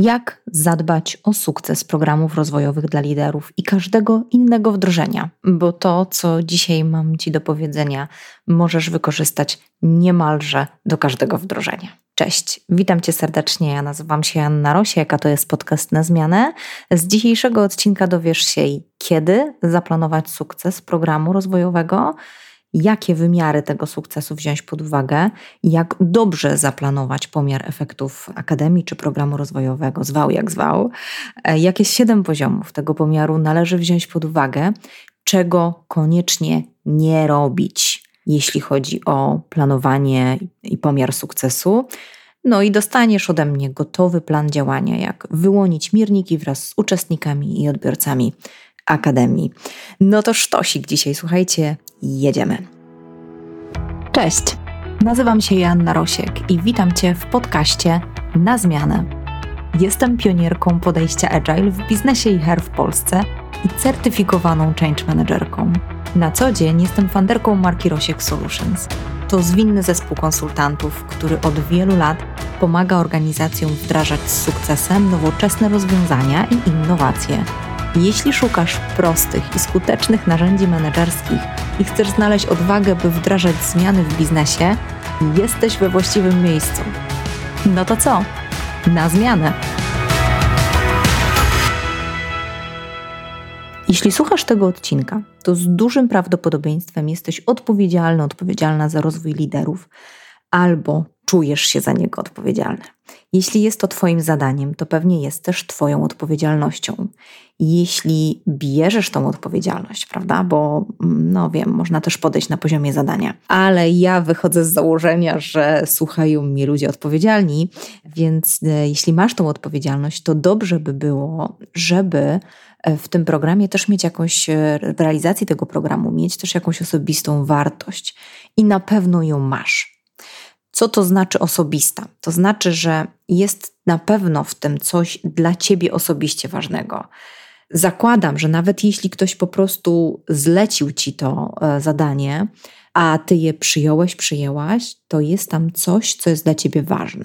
jak zadbać o sukces programów rozwojowych dla liderów i każdego innego wdrożenia, bo to, co dzisiaj mam Ci do powiedzenia, możesz wykorzystać niemalże do każdego wdrożenia. Cześć, witam Cię serdecznie. Ja nazywam się Anna Rosiek, a to jest podcast na zmianę. Z dzisiejszego odcinka dowiesz się, kiedy zaplanować sukces programu rozwojowego jakie wymiary tego sukcesu wziąć pod uwagę, jak dobrze zaplanować pomiar efektów akademii czy programu rozwojowego, zwał jak zwał, e, jakie siedem poziomów tego pomiaru należy wziąć pod uwagę, czego koniecznie nie robić, jeśli chodzi o planowanie i pomiar sukcesu. No i dostaniesz ode mnie gotowy plan działania, jak wyłonić mierniki wraz z uczestnikami i odbiorcami Akademii. No to sztosik dzisiaj, słuchajcie, jedziemy. Cześć, nazywam się Joanna Rosiek i witam Cię w podcaście Na Zmianę. Jestem pionierką podejścia Agile w biznesie i HR w Polsce i certyfikowaną change managerką. Na co dzień jestem fanderką marki Rosiek Solutions. To zwinny zespół konsultantów, który od wielu lat pomaga organizacjom wdrażać z sukcesem nowoczesne rozwiązania i innowacje jeśli szukasz prostych i skutecznych narzędzi menedżerskich i chcesz znaleźć odwagę, by wdrażać zmiany w biznesie, jesteś we właściwym miejscu. No to co? Na zmianę! Jeśli słuchasz tego odcinka, to z dużym prawdopodobieństwem jesteś odpowiedzialny, odpowiedzialna za rozwój liderów albo czujesz się za niego odpowiedzialny. Jeśli jest to Twoim zadaniem, to pewnie jest też Twoją odpowiedzialnością. Jeśli bierzesz tą odpowiedzialność, prawda? Bo, mm, no wiem, można też podejść na poziomie zadania, ale ja wychodzę z założenia, że słuchają mnie ludzie odpowiedzialni, więc e, jeśli masz tą odpowiedzialność, to dobrze by było, żeby e, w tym programie też mieć jakąś, e, w realizacji tego programu, mieć też jakąś osobistą wartość i na pewno ją masz. Co to znaczy osobista? To znaczy, że jest na pewno w tym coś dla ciebie osobiście ważnego. Zakładam, że nawet jeśli ktoś po prostu zlecił ci to e, zadanie, a ty je przyjąłeś, przyjęłaś, to jest tam coś, co jest dla ciebie ważne.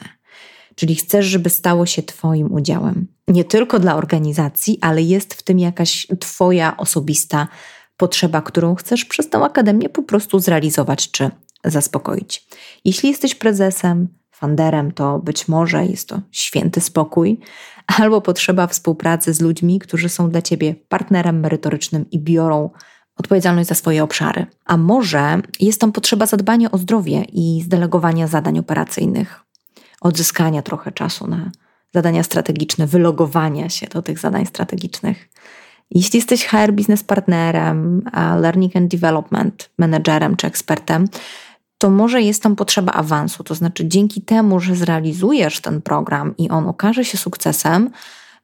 Czyli chcesz, żeby stało się Twoim udziałem. Nie tylko dla organizacji, ale jest w tym jakaś Twoja osobista potrzeba, którą chcesz przez tę akademię po prostu zrealizować czy zaspokoić. Jeśli jesteś prezesem, fanderem, to być może jest to święty spokój albo potrzeba współpracy z ludźmi, którzy są dla ciebie partnerem merytorycznym i biorą odpowiedzialność za swoje obszary. A może jest tam potrzeba zadbania o zdrowie i zdelegowania zadań operacyjnych, odzyskania trochę czasu na zadania strategiczne, wylogowania się do tych zadań strategicznych. Jeśli jesteś HR business partnerem, learning and development managerem czy ekspertem, to może jest tam potrzeba awansu. To znaczy, dzięki temu, że zrealizujesz ten program i on okaże się sukcesem,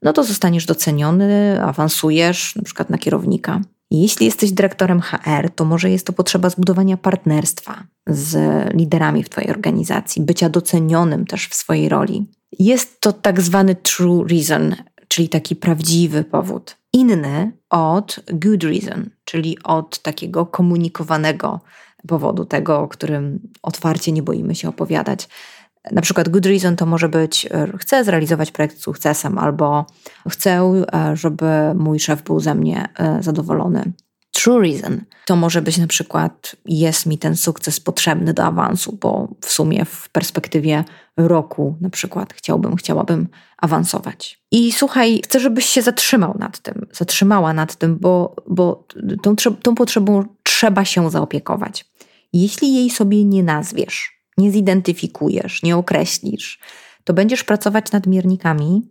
no to zostaniesz doceniony, awansujesz na przykład na kierownika. Jeśli jesteś dyrektorem HR, to może jest to potrzeba zbudowania partnerstwa z liderami w Twojej organizacji, bycia docenionym też w swojej roli. Jest to tak zwany true reason, czyli taki prawdziwy powód. Inny od good reason, czyli od takiego komunikowanego powodu tego, o którym otwarcie nie boimy się opowiadać. Na przykład good reason to może być e, chcę zrealizować projekt z sukcesem albo chcę, e, żeby mój szef był ze mnie e, zadowolony. True reason to może być na przykład jest mi ten sukces potrzebny do awansu, bo w sumie w perspektywie roku na przykład chciałbym, chciałabym awansować. I słuchaj, chcę, żebyś się zatrzymał nad tym, zatrzymała nad tym, bo, bo tą, tą potrzebą trzeba się zaopiekować. Jeśli jej sobie nie nazwiesz, nie zidentyfikujesz, nie określisz, to będziesz pracować nad miernikami,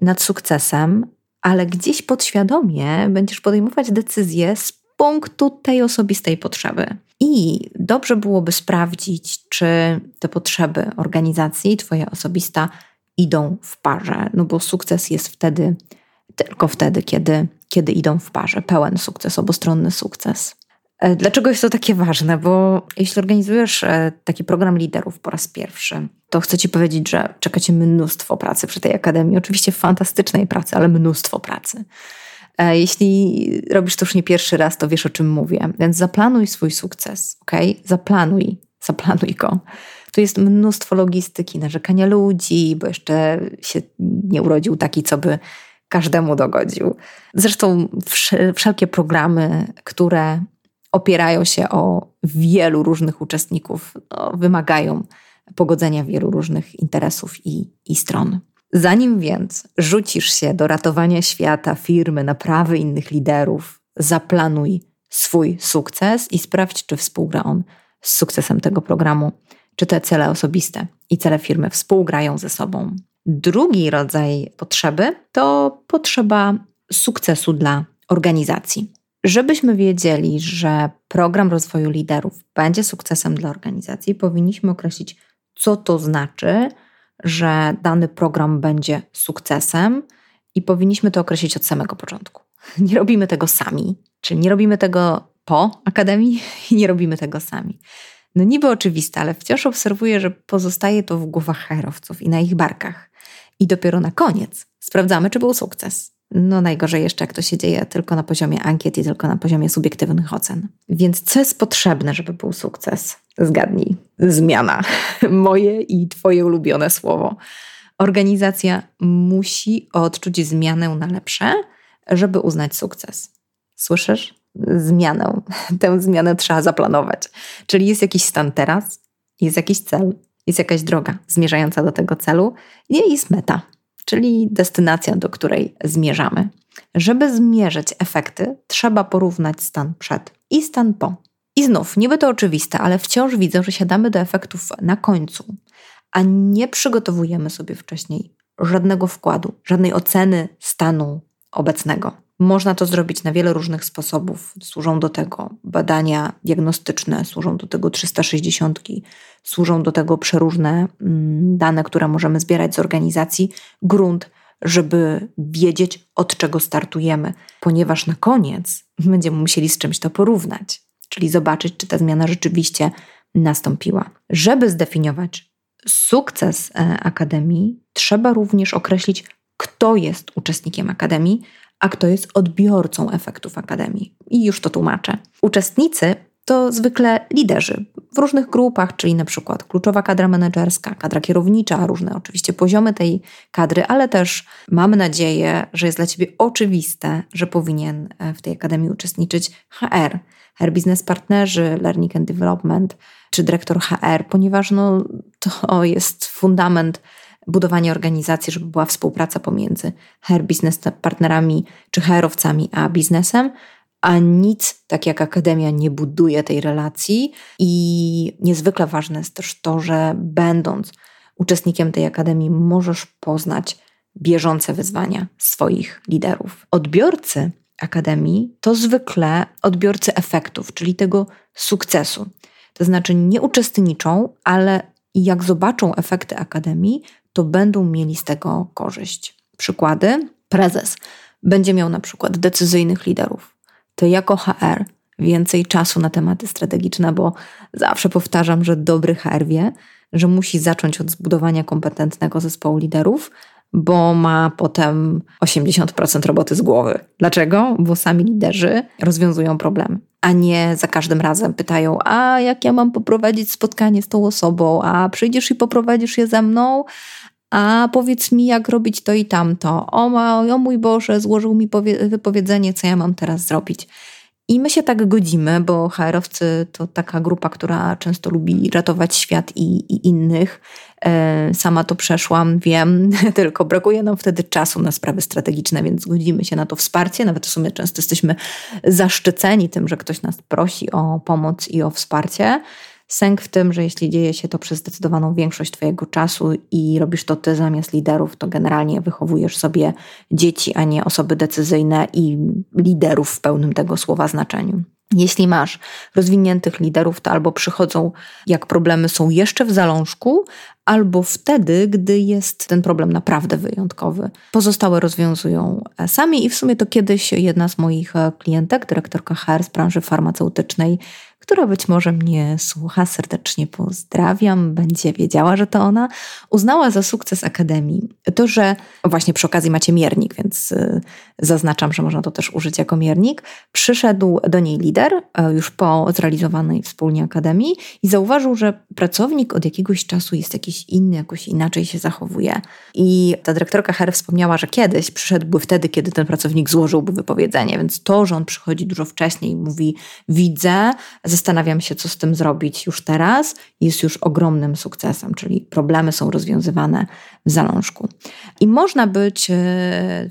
nad sukcesem, ale gdzieś podświadomie będziesz podejmować decyzje z punktu tej osobistej potrzeby. I dobrze byłoby sprawdzić, czy te potrzeby organizacji, Twoja osobista, idą w parze, no bo sukces jest wtedy, tylko wtedy, kiedy, kiedy idą w parze. Pełen sukces, obustronny sukces. E, dlaczego jest to takie ważne? Bo jeśli organizujesz e, taki program liderów po raz pierwszy, to chcę Ci powiedzieć, że czeka Cię mnóstwo pracy przy tej akademii. Oczywiście fantastycznej pracy, ale mnóstwo pracy. E, jeśli robisz to już nie pierwszy raz, to wiesz o czym mówię. Więc zaplanuj swój sukces, ok? Zaplanuj, zaplanuj go. To jest mnóstwo logistyki, narzekania ludzi, bo jeszcze się nie urodził taki, co by każdemu dogodził. Zresztą wszelkie programy, które opierają się o wielu różnych uczestników, no, wymagają pogodzenia wielu różnych interesów i, i stron. Zanim więc rzucisz się do ratowania świata, firmy, naprawy innych liderów, zaplanuj swój sukces i sprawdź, czy współgra on z sukcesem tego programu, czy te cele osobiste i cele firmy współgrają ze sobą. Drugi rodzaj potrzeby to potrzeba sukcesu dla organizacji. Żebyśmy wiedzieli, że program rozwoju liderów będzie sukcesem dla organizacji, powinniśmy określić, co to znaczy, że dany program będzie sukcesem i powinniśmy to określić od samego początku. Nie robimy tego sami, czyli nie robimy tego po akademii i nie robimy tego sami. No niby oczywiste, ale wciąż obserwuję, że pozostaje to w głowach herowców i na ich barkach. I dopiero na koniec sprawdzamy, czy był sukces. No najgorzej jeszcze, jak to się dzieje tylko na poziomie ankiet i tylko na poziomie subiektywnych ocen. Więc co jest potrzebne, żeby był sukces? Zgadnij. Zmiana. Moje i Twoje ulubione słowo. Organizacja musi odczuć zmianę na lepsze, żeby uznać sukces. Słyszysz? Zmianę. Tę zmianę trzeba zaplanować. Czyli jest jakiś stan teraz, jest jakiś cel, jest jakaś droga zmierzająca do tego celu i jest meta czyli destynacja, do której zmierzamy. Żeby zmierzyć efekty, trzeba porównać stan przed i stan po. I znów, niby to oczywiste, ale wciąż widzę, że siadamy do efektów na końcu, a nie przygotowujemy sobie wcześniej żadnego wkładu, żadnej oceny stanu obecnego. Można to zrobić na wiele różnych sposobów. Służą do tego badania diagnostyczne, służą do tego 360, służą do tego przeróżne mm, dane, które możemy zbierać z organizacji, grunt, żeby wiedzieć, od czego startujemy, ponieważ na koniec będziemy musieli z czymś to porównać, czyli zobaczyć, czy ta zmiana rzeczywiście nastąpiła. Żeby zdefiniować sukces e, Akademii, trzeba również określić, kto jest uczestnikiem Akademii, a kto jest odbiorcą efektów Akademii. I już to tłumaczę. Uczestnicy to zwykle liderzy w różnych grupach, czyli na przykład kluczowa kadra menedżerska, kadra kierownicza, różne oczywiście poziomy tej kadry, ale też mamy nadzieję, że jest dla Ciebie oczywiste, że powinien e, w tej akademii uczestniczyć HR, HR Business Partnerzy, Learning and Development czy dyrektor HR, ponieważ no, to jest fundament budowanie organizacji, żeby była współpraca pomiędzy HR biznes partnerami czy HR-owcami a biznesem, a nic, tak jak Akademia, nie buduje tej relacji. I niezwykle ważne jest też to, że będąc uczestnikiem tej Akademii, możesz poznać bieżące wyzwania swoich liderów. Odbiorcy Akademii to zwykle odbiorcy efektów, czyli tego sukcesu. To znaczy nie uczestniczą, ale jak zobaczą efekty Akademii, to będą mieli z tego korzyść. Przykłady: prezes będzie miał na przykład decyzyjnych liderów. To jako HR więcej czasu na tematy strategiczne, bo zawsze powtarzam, że dobry HR wie, że musi zacząć od zbudowania kompetentnego zespołu liderów, bo ma potem 80% roboty z głowy. Dlaczego? Bo sami liderzy rozwiązują problemy, a nie za każdym razem pytają: A jak ja mam poprowadzić spotkanie z tą osobą? A przyjdziesz i poprowadzisz je ze mną? A powiedz mi, jak robić to i tamto. O, o mój Boże, złożył mi wypowiedzenie, co ja mam teraz zrobić. I my się tak godzimy, bo HR-owcy to taka grupa, która często lubi ratować świat i, i innych. E, sama to przeszłam, wiem, tylko brakuje nam wtedy czasu na sprawy strategiczne, więc godzimy się na to wsparcie. Nawet w sumie często jesteśmy zaszczyceni tym, że ktoś nas prosi o pomoc i o wsparcie. Sęk w tym, że jeśli dzieje się to przez zdecydowaną większość Twojego czasu i robisz to Ty zamiast liderów, to generalnie wychowujesz sobie dzieci, a nie osoby decyzyjne i liderów w pełnym tego słowa znaczeniu. Jeśli masz rozwiniętych liderów, to albo przychodzą, jak problemy są jeszcze w zalążku, albo wtedy, gdy jest ten problem naprawdę wyjątkowy. Pozostałe rozwiązują sami i w sumie to kiedyś jedna z moich klientek, dyrektorka HR z branży farmaceutycznej, która być może mnie słucha, serdecznie pozdrawiam, będzie wiedziała, że to ona, uznała za sukces Akademii to, że właśnie przy okazji macie miernik, więc y, zaznaczam, że można to też użyć jako miernik. Przyszedł do niej lider e, już po zrealizowanej wspólnie Akademii i zauważył, że pracownik od jakiegoś czasu jest jakiś inny, jakoś inaczej się zachowuje. I ta dyrektorka HR wspomniała, że kiedyś przyszedłby wtedy, kiedy ten pracownik złożyłby wypowiedzenie, więc to, że on przychodzi dużo wcześniej i mówi: Widzę, zastanawiam się, co z tym zrobić już teraz, jest już ogromnym sukcesem, czyli problemy są rozwiązywane w zalążku. I można być e,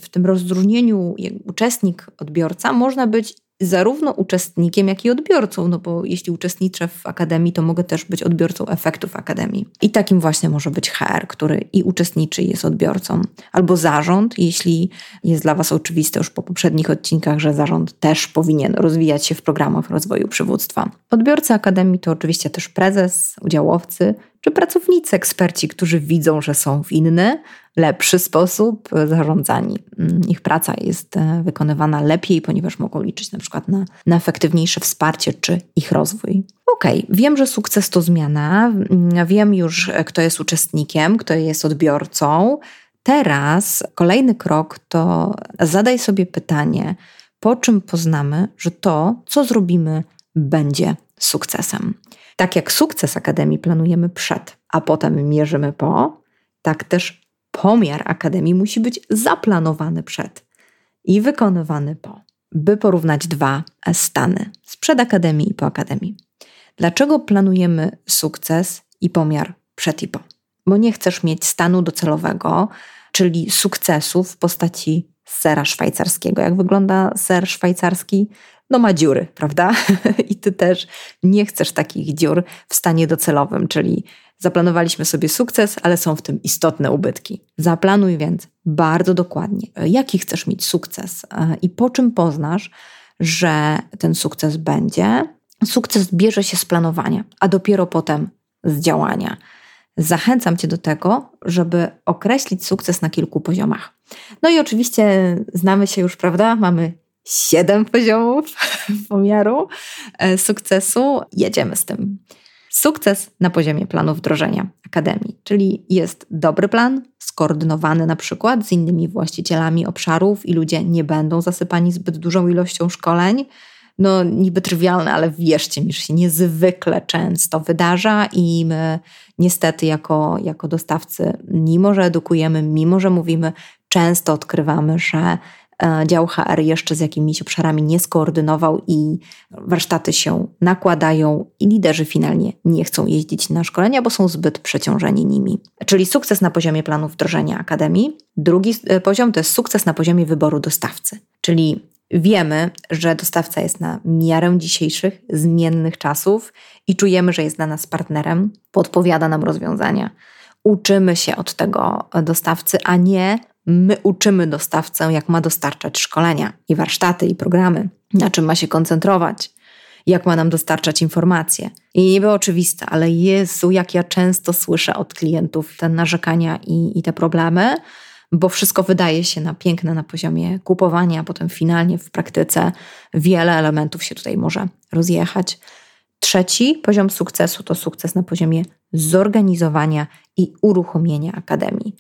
w tym rozróżnieniu uczestnik, odbiorca, można być zarówno uczestnikiem, jak i odbiorcą, no bo jeśli uczestniczę w akademii, to mogę też być odbiorcą efektów akademii. I takim właśnie może być HR, który i uczestniczy, i jest odbiorcą. Albo zarząd, jeśli jest dla Was oczywiste już po poprzednich odcinkach, że zarząd też powinien rozwijać się w programach rozwoju przywództwa. Odbiorcy akademii to oczywiście też prezes, udziałowcy, czy pracownicy, eksperci, którzy widzą, że są w inny, lepszy sposób zarządzani. Mm, ich praca jest e, wykonywana lepiej, ponieważ mogą liczyć na przykład na, na efektywniejsze wsparcie czy ich rozwój. OK, wiem, że sukces to zmiana, mm, wiem już, e, kto jest uczestnikiem, kto jest odbiorcą. Teraz kolejny krok to zadaj sobie pytanie, po czym poznamy, że to, co zrobimy, będzie sukcesem. Tak jak sukces Akademii planujemy przed, a potem mierzymy po, tak też pomiar Akademii musi być zaplanowany przed i wykonywany po, by porównać dwa stany sprzed Akademii i po Akademii. Dlaczego planujemy sukces i pomiar przed i po? Bo nie chcesz mieć stanu docelowego, czyli sukcesu w postaci sera szwajcarskiego. Jak wygląda ser szwajcarski? No ma dziury, prawda? I ty też nie chcesz takich dziur w stanie docelowym, czyli zaplanowaliśmy sobie sukces, ale są w tym istotne ubytki. Zaplanuj więc bardzo dokładnie, jaki chcesz mieć sukces e, i po czym poznasz, że ten sukces będzie. Sukces bierze się z planowania, a dopiero potem z działania. Zachęcam Cię do tego, żeby określić sukces na kilku poziomach. No i oczywiście znamy się już, prawda? Mamy siedem poziomów pomiaru e, sukcesu. Jedziemy z tym. Sukces na poziomie planu wdrożenia akademii, czyli jest dobry plan, skoordynowany na przykład z innymi właścicielami obszarów i ludzie nie będą zasypani zbyt dużą ilością szkoleń. No, niby trywialne, ale wierzcie mi, że się niezwykle często wydarza i my niestety jako, jako dostawcy, mimo że edukujemy, mimo że mówimy, często odkrywamy, że dział HR jeszcze z jakimiś obszarami nie skoordynował i warsztaty się nakładają i liderzy finalnie nie chcą jeździć na szkolenia, bo są zbyt przeciążeni nimi. Czyli sukces na poziomie planu wdrożenia akademii. Drugi e, poziom to jest sukces na poziomie wyboru dostawcy, czyli wiemy, że dostawca jest na miarę dzisiejszych, zmiennych czasów i czujemy, że jest dla nas partnerem, podpowiada nam rozwiązania. Uczymy się od tego dostawcy, a nie My uczymy dostawcę, jak ma dostarczać szkolenia i warsztaty i programy, na czym ma się koncentrować, jak ma nam dostarczać informacje. I nie było oczywiste, ale Jezu, jak ja często słyszę od klientów te narzekania i, i te problemy, bo wszystko wydaje się na piękne na poziomie kupowania, a potem finalnie w praktyce wiele elementów się tutaj może rozjechać. Trzeci poziom sukcesu to sukces na poziomie zorganizowania i uruchomienia akademii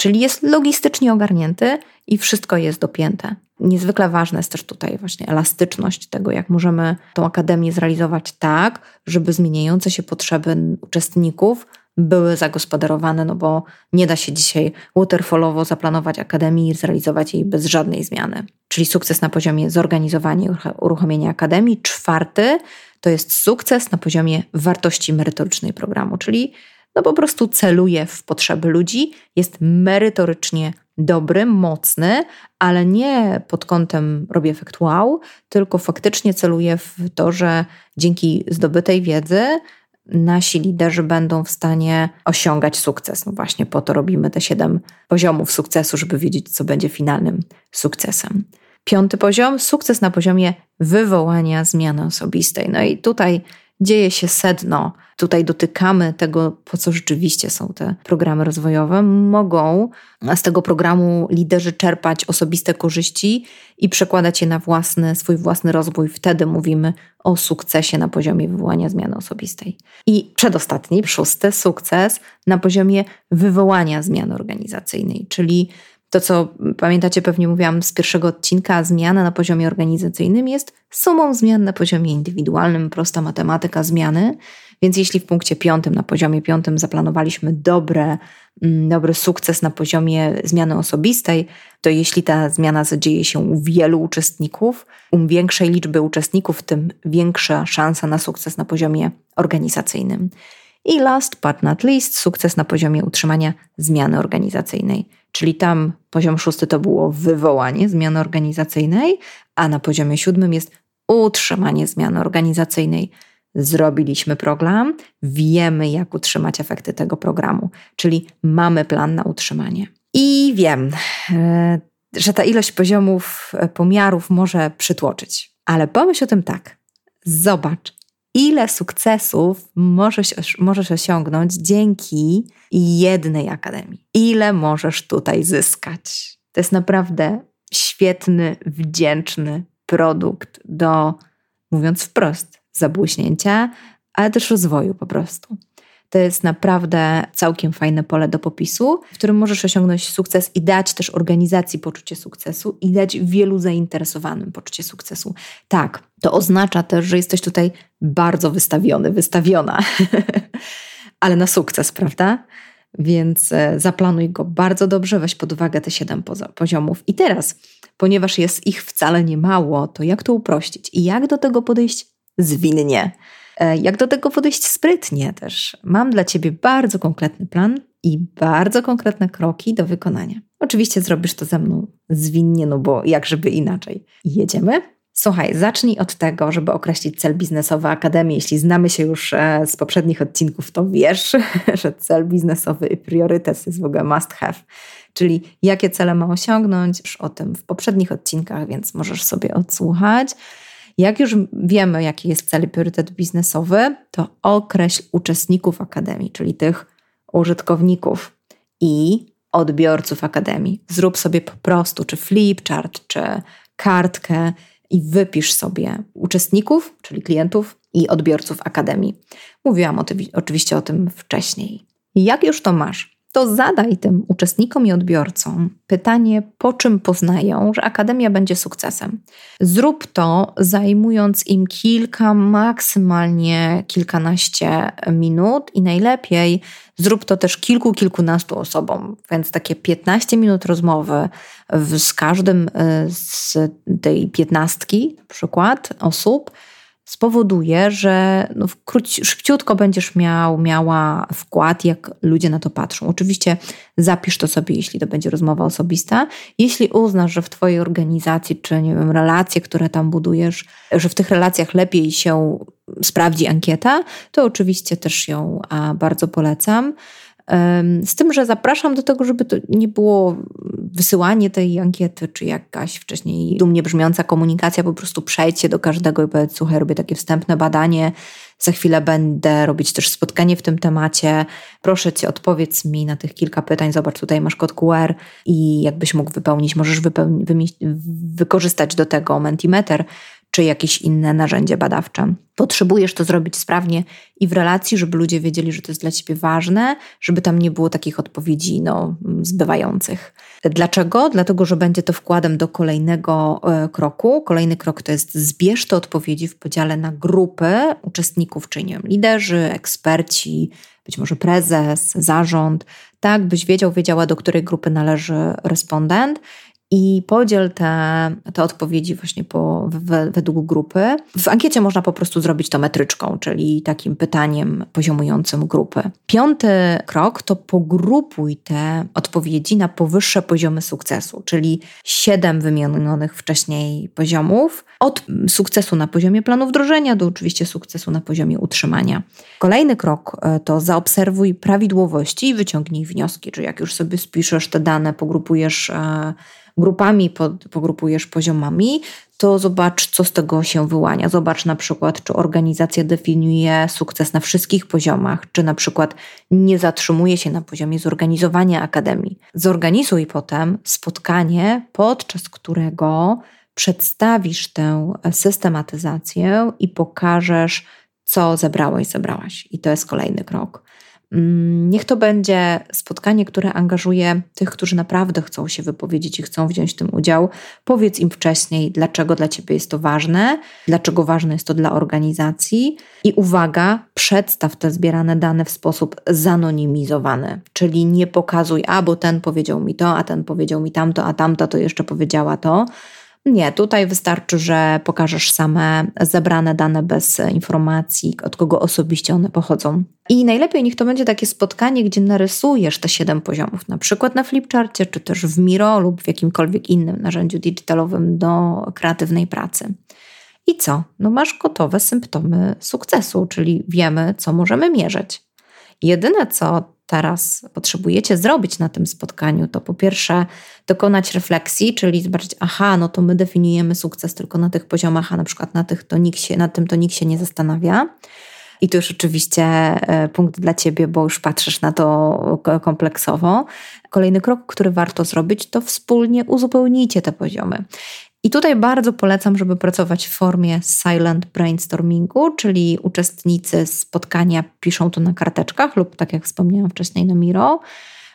czyli jest logistycznie ogarnięty i wszystko jest dopięte. Niezwykle ważna jest też tutaj właśnie elastyczność tego, jak możemy tą akademię zrealizować tak, żeby zmieniające się potrzeby uczestników były zagospodarowane, no bo nie da się dzisiaj waterfallowo zaplanować akademii i zrealizować jej bez żadnej zmiany. Czyli sukces na poziomie zorganizowania i uruchomienia akademii. Czwarty to jest sukces na poziomie wartości merytorycznej programu, czyli no po prostu celuje w potrzeby ludzi, jest merytorycznie dobry, mocny, ale nie pod kątem robi efekt wow, tylko faktycznie celuje w to, że dzięki zdobytej wiedzy nasi liderzy będą w stanie osiągać sukces. No właśnie po to robimy te siedem poziomów sukcesu, żeby wiedzieć, co będzie finalnym sukcesem. Piąty poziom sukces na poziomie wywołania zmiany osobistej. No i tutaj dzieje się sedno. Tutaj dotykamy tego, po co rzeczywiście są te programy rozwojowe. Mogą z tego programu liderzy czerpać osobiste korzyści i przekładać je na własny, swój własny rozwój. Wtedy mówimy o sukcesie na poziomie wywołania zmiany osobistej. I przedostatni, szósty sukces na poziomie wywołania zmiany organizacyjnej, czyli to, co pamiętacie, pewnie mówiłam z pierwszego odcinka, zmiana na poziomie organizacyjnym jest sumą zmian na poziomie indywidualnym, prosta matematyka zmiany. Więc jeśli w punkcie piątym, na poziomie piątym zaplanowaliśmy dobre, mm, dobry sukces na poziomie zmiany osobistej, to jeśli ta zmiana zadzieje się u wielu uczestników, um większej liczby uczestników, tym większa szansa na sukces na poziomie organizacyjnym. I last but not least, sukces na poziomie utrzymania zmiany organizacyjnej. Czyli tam poziom szósty to było wywołanie zmiany organizacyjnej, a na poziomie siódmym jest utrzymanie zmiany organizacyjnej. Zrobiliśmy program, wiemy, jak utrzymać efekty tego programu, czyli mamy plan na utrzymanie. I wiem, e, że ta ilość poziomów e, pomiarów może przytłoczyć, ale pomyśl o tym tak. Zobacz, ile sukcesów możesz, możesz osiągnąć dzięki jednej akademii. Ile możesz tutaj zyskać. To jest naprawdę świetny, wdzięczny produkt do, mówiąc wprost, zabłyśnięcia, ale też rozwoju po prostu. To jest naprawdę całkiem fajne pole do popisu, w którym możesz osiągnąć sukces i dać też organizacji poczucie sukcesu i dać wielu zainteresowanym poczucie sukcesu. Tak, to oznacza też, że jesteś tutaj bardzo wystawiony, wystawiona, ale na sukces, prawda? Więc e, zaplanuj go bardzo dobrze, weź pod uwagę te siedem poziomów. I teraz, ponieważ jest ich wcale nie mało, to jak to uprościć i jak do tego podejść zwinnie? E, jak do tego podejść sprytnie też? Mam dla Ciebie bardzo konkretny plan i bardzo konkretne kroki do wykonania. Oczywiście zrobisz to ze mną zwinnie, no bo jak żeby inaczej. Jedziemy? Słuchaj, zacznij od tego, żeby określić cel biznesowy Akademii. Jeśli znamy się już e, z poprzednich odcinków, to wiesz, że cel biznesowy i priorytet jest w ogóle must have. Czyli jakie cele ma osiągnąć, już o tym w poprzednich odcinkach, więc możesz sobie odsłuchać. Jak już wiemy, jaki jest cel i priorytet biznesowy, to określ uczestników Akademii, czyli tych użytkowników i odbiorców Akademii. Zrób sobie po prostu czy flipchart, czy kartkę i wypisz sobie uczestników, czyli klientów i odbiorców Akademii. Mówiłam o tym, oczywiście o tym wcześniej. Jak już to masz, to zadaj tym uczestnikom i odbiorcom pytanie, po czym poznają, że Akademia będzie sukcesem. Zrób to zajmując im kilka, maksymalnie kilkanaście minut i najlepiej zrób to też kilku, kilkunastu osobom. Więc takie 15 minut rozmowy z każdym y, z tej piętnastki, na przykład osób, spowoduje, że no szybciutko będziesz miał, miała wkład, jak ludzie na to patrzą. Oczywiście zapisz to sobie, jeśli to będzie rozmowa osobista. Jeśli uznasz, że w Twojej organizacji, czy nie wiem, relacje, które tam budujesz, że w tych relacjach lepiej się sprawdzi ankieta, to oczywiście też ją bardzo polecam. Z tym, że zapraszam do tego, żeby to nie było wysyłanie tej ankiety, czy jakaś wcześniej dumnie brzmiąca komunikacja, po prostu przejdźcie do każdego i powiedz, słuchaj, robię takie wstępne badanie, za chwilę będę robić też spotkanie w tym temacie. Proszę Cię, odpowiedz mi na tych kilka pytań. Zobacz, tutaj masz kod QR i jakbyś mógł wypełnić, możesz wypełnić, wykorzystać do tego Mentimeter czy jakieś inne narzędzie badawcze. Potrzebujesz to zrobić sprawnie i w relacji, żeby ludzie wiedzieli, że to jest dla ciebie ważne, żeby tam nie było takich odpowiedzi no, zbywających. Dlaczego? Dlatego, że będzie to wkładem do kolejnego e, kroku. Kolejny krok to jest zbierz te odpowiedzi w podziale na grupy uczestników, czyli nie wiem, liderzy, eksperci, być może prezes, zarząd, tak byś wiedział, wiedziała, do której grupy należy respondent i podziel te, te odpowiedzi właśnie po, w, według grupy. W ankiecie można po prostu zrobić to metryczką, czyli takim pytaniem poziomującym grupy. Piąty krok to pogrupuj te odpowiedzi na powyższe poziomy sukcesu, czyli siedem wymienionych wcześniej poziomów, od sukcesu na poziomie planu wdrożenia do oczywiście sukcesu na poziomie utrzymania. Kolejny krok e, to zaobserwuj prawidłowości i wyciągnij wnioski, czyli jak już sobie spiszesz te dane, pogrupujesz grupami, pogrupujesz poziomami, to zobacz, co z tego się wyłania. Zobacz na przykład, czy organizacja definiuje sukces na wszystkich poziomach, czy na przykład nie zatrzymuje się na poziomie zorganizowania akademii. Zorganizuj potem spotkanie, podczas którego przedstawisz tę systematyzację i pokażesz, co zebrałeś, zebrałaś. I to jest kolejny krok. Mm, niech to będzie spotkanie, które angażuje tych, którzy naprawdę chcą się wypowiedzieć i chcą wziąć w tym udział. Powiedz im wcześniej, dlaczego dla ciebie jest to ważne, dlaczego ważne jest to dla organizacji. I uwaga, przedstaw te zbierane dane w sposób zanonimizowany, czyli nie pokazuj, a bo ten powiedział mi to, a ten powiedział mi tamto, a tamta to jeszcze powiedziała to nie, tutaj wystarczy, że pokażesz same zebrane dane bez informacji, od kogo osobiście one pochodzą. I najlepiej niech to będzie takie spotkanie, gdzie narysujesz te siedem poziomów, na przykład na flipcharcie, czy też w Miro lub w jakimkolwiek innym narzędziu digitalowym do kreatywnej pracy. I co? No masz gotowe symptomy sukcesu, czyli wiemy, co możemy mierzyć. Jedyne, co teraz potrzebujecie zrobić na tym spotkaniu, to po pierwsze dokonać refleksji, czyli zobaczyć, aha, no to my definiujemy sukces tylko na tych poziomach, a na przykład na, tych to nikt się, na tym to nikt się nie zastanawia. I to już oczywiście e, punkt dla Ciebie, bo już patrzysz na to kompleksowo. Kolejny krok, który warto zrobić, to wspólnie uzupełnijcie te poziomy. I tutaj bardzo polecam, żeby pracować w formie silent brainstormingu, czyli uczestnicy spotkania piszą to na karteczkach lub tak jak wspomniałam wcześniej na Miro,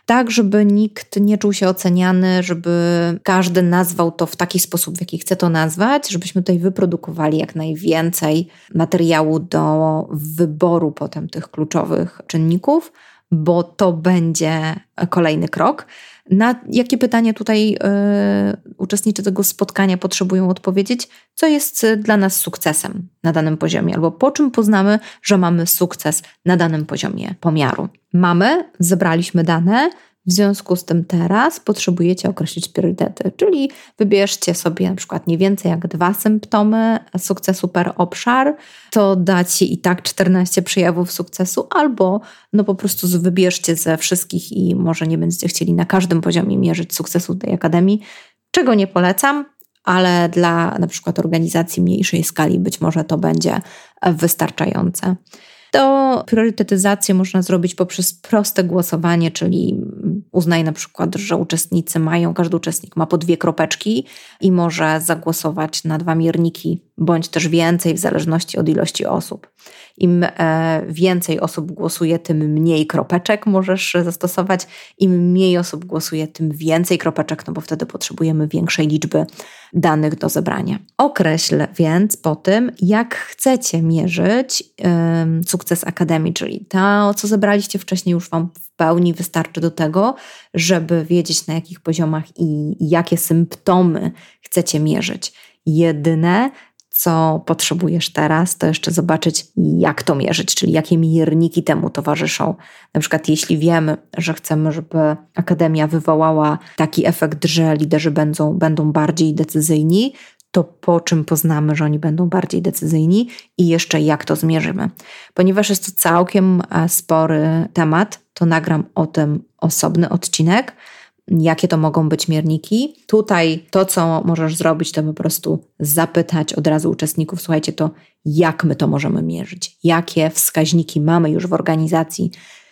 tak żeby nikt nie czuł się oceniany, żeby każdy nazwał to w taki sposób, w jaki chce to nazwać, żebyśmy tutaj wyprodukowali jak najwięcej materiału do wyboru potem tych kluczowych czynników, bo to będzie kolejny krok. Na jakie pytanie tutaj y, uczestnicy tego spotkania potrzebują odpowiedzieć, co jest dla nas sukcesem na danym poziomie, albo po czym poznamy, że mamy sukces na danym poziomie pomiaru. Mamy, zebraliśmy dane, w związku z tym teraz potrzebujecie określić priorytety, czyli wybierzcie sobie na przykład nie więcej jak dwa symptomy sukcesu per obszar, to dacie i tak 14 przejawów sukcesu, albo no po prostu wybierzcie ze wszystkich i może nie będziecie chcieli na każdym poziomie mierzyć sukcesu tej akademii, czego nie polecam, ale dla na przykład organizacji mniejszej skali być może to będzie wystarczające to priorytetyzację można zrobić poprzez proste głosowanie, czyli uznaj na przykład, że uczestnicy mają, każdy uczestnik ma po dwie kropeczki i może zagłosować na dwa mierniki, bądź też więcej w zależności od ilości osób. Im e, więcej osób głosuje, tym mniej kropeczek możesz zastosować. Im mniej osób głosuje, tym więcej kropeczek, no bo wtedy potrzebujemy większej liczby danych do zebrania. Określ więc po tym, jak chcecie mierzyć sukces akademii, czyli to, co zebraliście wcześniej, już Wam w pełni wystarczy do tego, żeby wiedzieć, na jakich poziomach i jakie symptomy chcecie mierzyć. Jedyne, co potrzebujesz teraz, to jeszcze zobaczyć, jak to mierzyć, czyli jakie mierniki temu towarzyszą. Na przykład, jeśli wiemy, że chcemy, żeby akademia wywołała taki efekt, że liderzy będą, będą bardziej decyzyjni, to po czym poznamy, że oni będą bardziej decyzyjni i jeszcze jak to zmierzymy. Ponieważ jest to całkiem e, spory temat, to nagram o tym osobny odcinek jakie to mogą być mierniki. Tutaj to, co możesz zrobić, to po prostu zapytać od razu uczestników, słuchajcie, to jak my to możemy mierzyć, jakie wskaźniki mamy już w organizacji,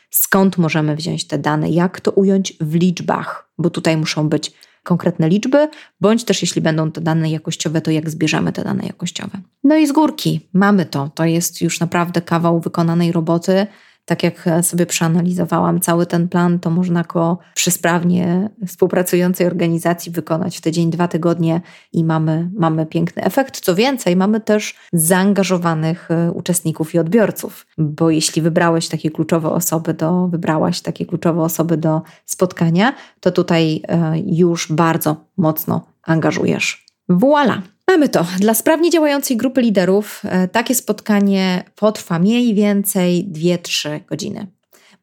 skąd możemy wziąć te dane, jak to ująć w liczbach, bo tutaj muszą być konkretne liczby, bądź też jeśli będą te dane jakościowe, to jak zbierzemy te dane jakościowe. No i z górki mamy to. To jest już naprawdę kawał wykonanej roboty tak jak sobie przeanalizowałam cały ten plan, to można go przy sprawnie współpracującej organizacji wykonać w tydzień, dwa tygodnie i mamy, mamy piękny efekt. Co więcej, mamy też zaangażowanych e, uczestników i odbiorców, bo jeśli wybrałeś takie kluczowe osoby do, wybrałaś takie kluczowe osoby do spotkania, to tutaj e, już bardzo mocno angażujesz. Voila! Mamy to. Dla sprawnie działającej grupy liderów e, takie spotkanie potrwa mniej więcej 2-3 godziny.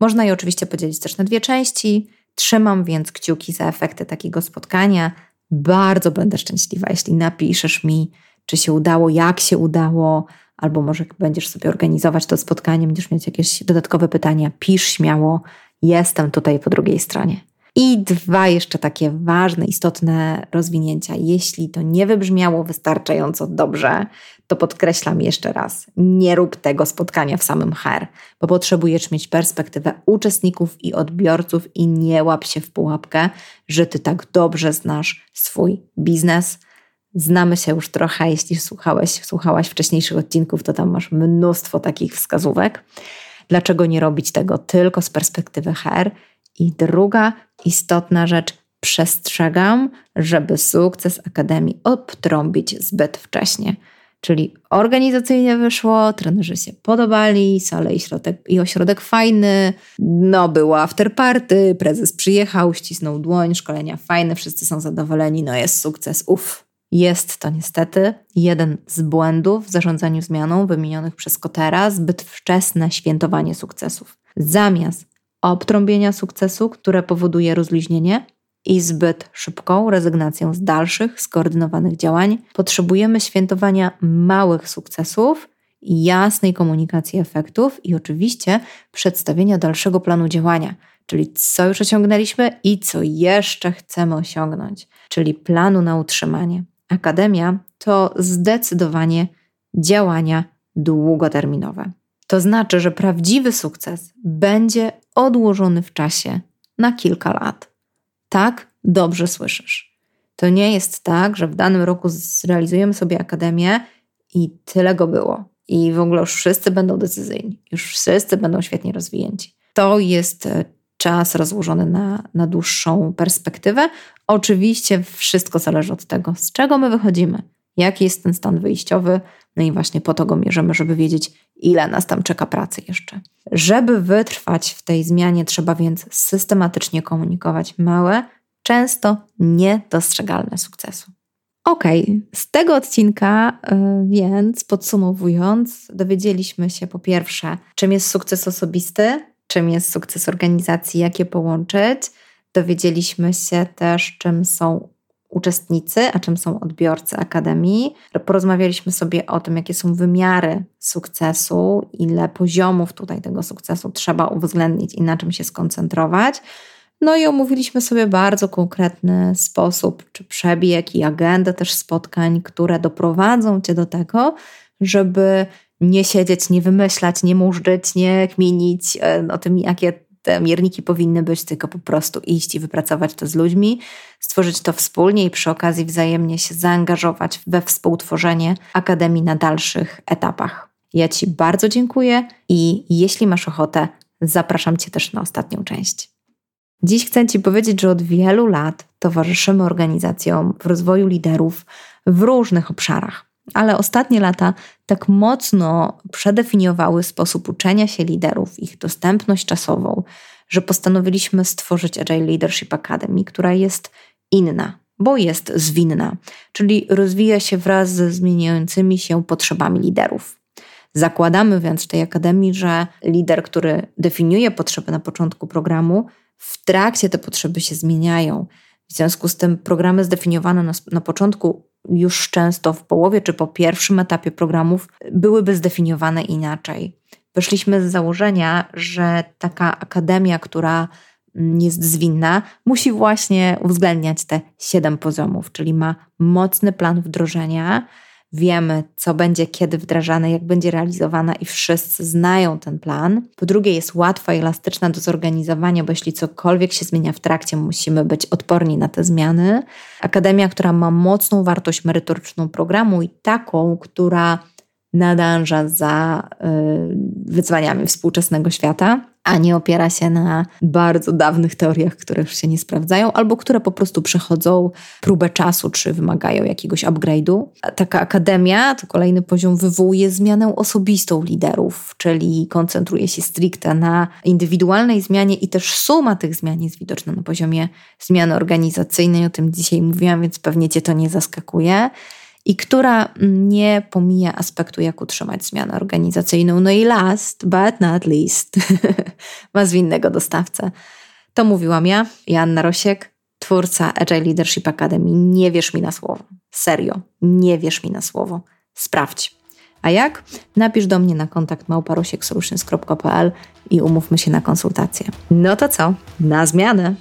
Można je oczywiście podzielić też na dwie części. Trzymam więc kciuki za efekty takiego spotkania. Bardzo będę szczęśliwa, jeśli napiszesz mi, czy się udało, jak się udało, albo może będziesz sobie organizować to spotkanie, będziesz mieć jakieś dodatkowe pytania, pisz śmiało. Jestem tutaj po drugiej stronie. I dwa jeszcze takie ważne, istotne rozwinięcia. Jeśli to nie wybrzmiało wystarczająco dobrze, to podkreślam jeszcze raz: nie rób tego spotkania w samym HR, bo potrzebujesz mieć perspektywę uczestników i odbiorców i nie łap się w pułapkę, że ty tak dobrze znasz swój biznes. Znamy się już trochę, jeśli słuchałeś, słuchałaś wcześniejszych odcinków, to tam masz mnóstwo takich wskazówek. Dlaczego nie robić tego tylko z perspektywy HR? I druga istotna rzecz, przestrzegam, żeby sukces Akademii obtrąbić zbyt wcześnie. Czyli organizacyjnie wyszło, trenerzy się podobali, sale i, środek, i ośrodek fajny, no było afterparty, prezes przyjechał, ścisnął dłoń, szkolenia fajne, wszyscy są zadowoleni, no jest sukces, uff. Jest to niestety jeden z błędów w zarządzaniu zmianą wymienionych przez Kotera, zbyt wczesne świętowanie sukcesów. Zamiast obtrąbienia sukcesu, które powoduje rozluźnienie, i zbyt szybką rezygnacją z dalszych, skoordynowanych działań, potrzebujemy świętowania małych sukcesów, jasnej komunikacji efektów i oczywiście przedstawienia dalszego planu działania, czyli co już osiągnęliśmy i co jeszcze chcemy osiągnąć, czyli planu na utrzymanie. Akademia to zdecydowanie działania długoterminowe. To znaczy, że prawdziwy sukces będzie odłożony w czasie na kilka lat. Tak, dobrze słyszysz. To nie jest tak, że w danym roku zrealizujemy sobie akademię i tyle go było. I w ogóle już wszyscy będą decyzyjni, już wszyscy będą świetnie rozwinięci. To jest e, czas rozłożony na, na dłuższą perspektywę. Oczywiście wszystko zależy od tego, z czego my wychodzimy, jaki jest ten stan wyjściowy, no i właśnie po to go mierzymy, żeby wiedzieć, ile nas tam czeka pracy jeszcze. Żeby wytrwać w tej zmianie, trzeba więc systematycznie komunikować małe, często niedostrzegalne sukcesu. Ok, z tego odcinka, y, więc podsumowując, dowiedzieliśmy się po pierwsze, czym jest sukces osobisty, czym jest sukces organizacji, jak je połączyć. Dowiedzieliśmy się też, czym są uczestnicy, a czym są odbiorcy Akademii. Porozmawialiśmy sobie o tym, jakie są wymiary sukcesu, ile poziomów tutaj tego sukcesu trzeba uwzględnić i na czym się skoncentrować. No i omówiliśmy sobie bardzo konkretny sposób, czy przebieg i agendę też spotkań, które doprowadzą Cię do tego, żeby nie siedzieć, nie wymyślać, nie murzyć, nie kminić e, o tym, jakie te mierniki powinny być, tylko po prostu iść i wypracować to z ludźmi, stworzyć to wspólnie i przy okazji wzajemnie się zaangażować we współtworzenie Akademii na dalszych etapach. Ja Ci bardzo dziękuję i jeśli masz ochotę, zapraszam Cię też na ostatnią część. Dziś chcę Ci powiedzieć, że od wielu lat towarzyszymy organizacjom w rozwoju liderów w różnych obszarach ale ostatnie lata tak mocno przedefiniowały sposób uczenia się liderów, ich dostępność czasową, że postanowiliśmy stworzyć Agile Leadership Academy, która jest inna, bo jest zwinna, czyli rozwija się wraz ze zmieniającymi się potrzebami liderów. Zakładamy więc w tej akademii, że lider, który definiuje potrzeby na początku programu, w trakcie te potrzeby się zmieniają. W związku z tym programy zdefiniowane na, na początku już często w połowie czy po pierwszym etapie programów byłyby zdefiniowane inaczej. Wyszliśmy z założenia, że taka akademia, która jest zwinna, musi właśnie uwzględniać te siedem poziomów, czyli ma mocny plan wdrożenia, wiemy, co będzie kiedy wdrażane, jak będzie realizowana i wszyscy znają ten plan. Po drugie, jest łatwa i elastyczna do zorganizowania, bo jeśli cokolwiek się zmienia w trakcie, musimy być odporni na te zmiany. Akademia, która ma mocną wartość merytoryczną programu i taką, która nadąża za y, wyzwaniami współczesnego świata a nie opiera się na bardzo dawnych teoriach, które już się nie sprawdzają, albo które po prostu przechodzą próbę czasu, czy wymagają jakiegoś upgrade'u. Taka akademia, to kolejny poziom, wywołuje zmianę osobistą liderów, czyli koncentruje się stricte na indywidualnej zmianie i też suma tych zmian jest widoczna na poziomie zmiany organizacyjnej. O tym dzisiaj mówiłam, więc pewnie Cię to nie zaskakuje i która nie pomija aspektu, jak utrzymać zmianę organizacyjną. No i last but not least, ma zwinnego dostawcę. To mówiłam ja, Joanna Rosiek, twórca Agile Leadership Academy. Nie wierz mi na słowo. Serio, nie wierz mi na słowo. Sprawdź. A jak? Napisz do mnie na kontakt małparosieksolutions.pl i umówmy się na konsultację. No to co? Na zmianę!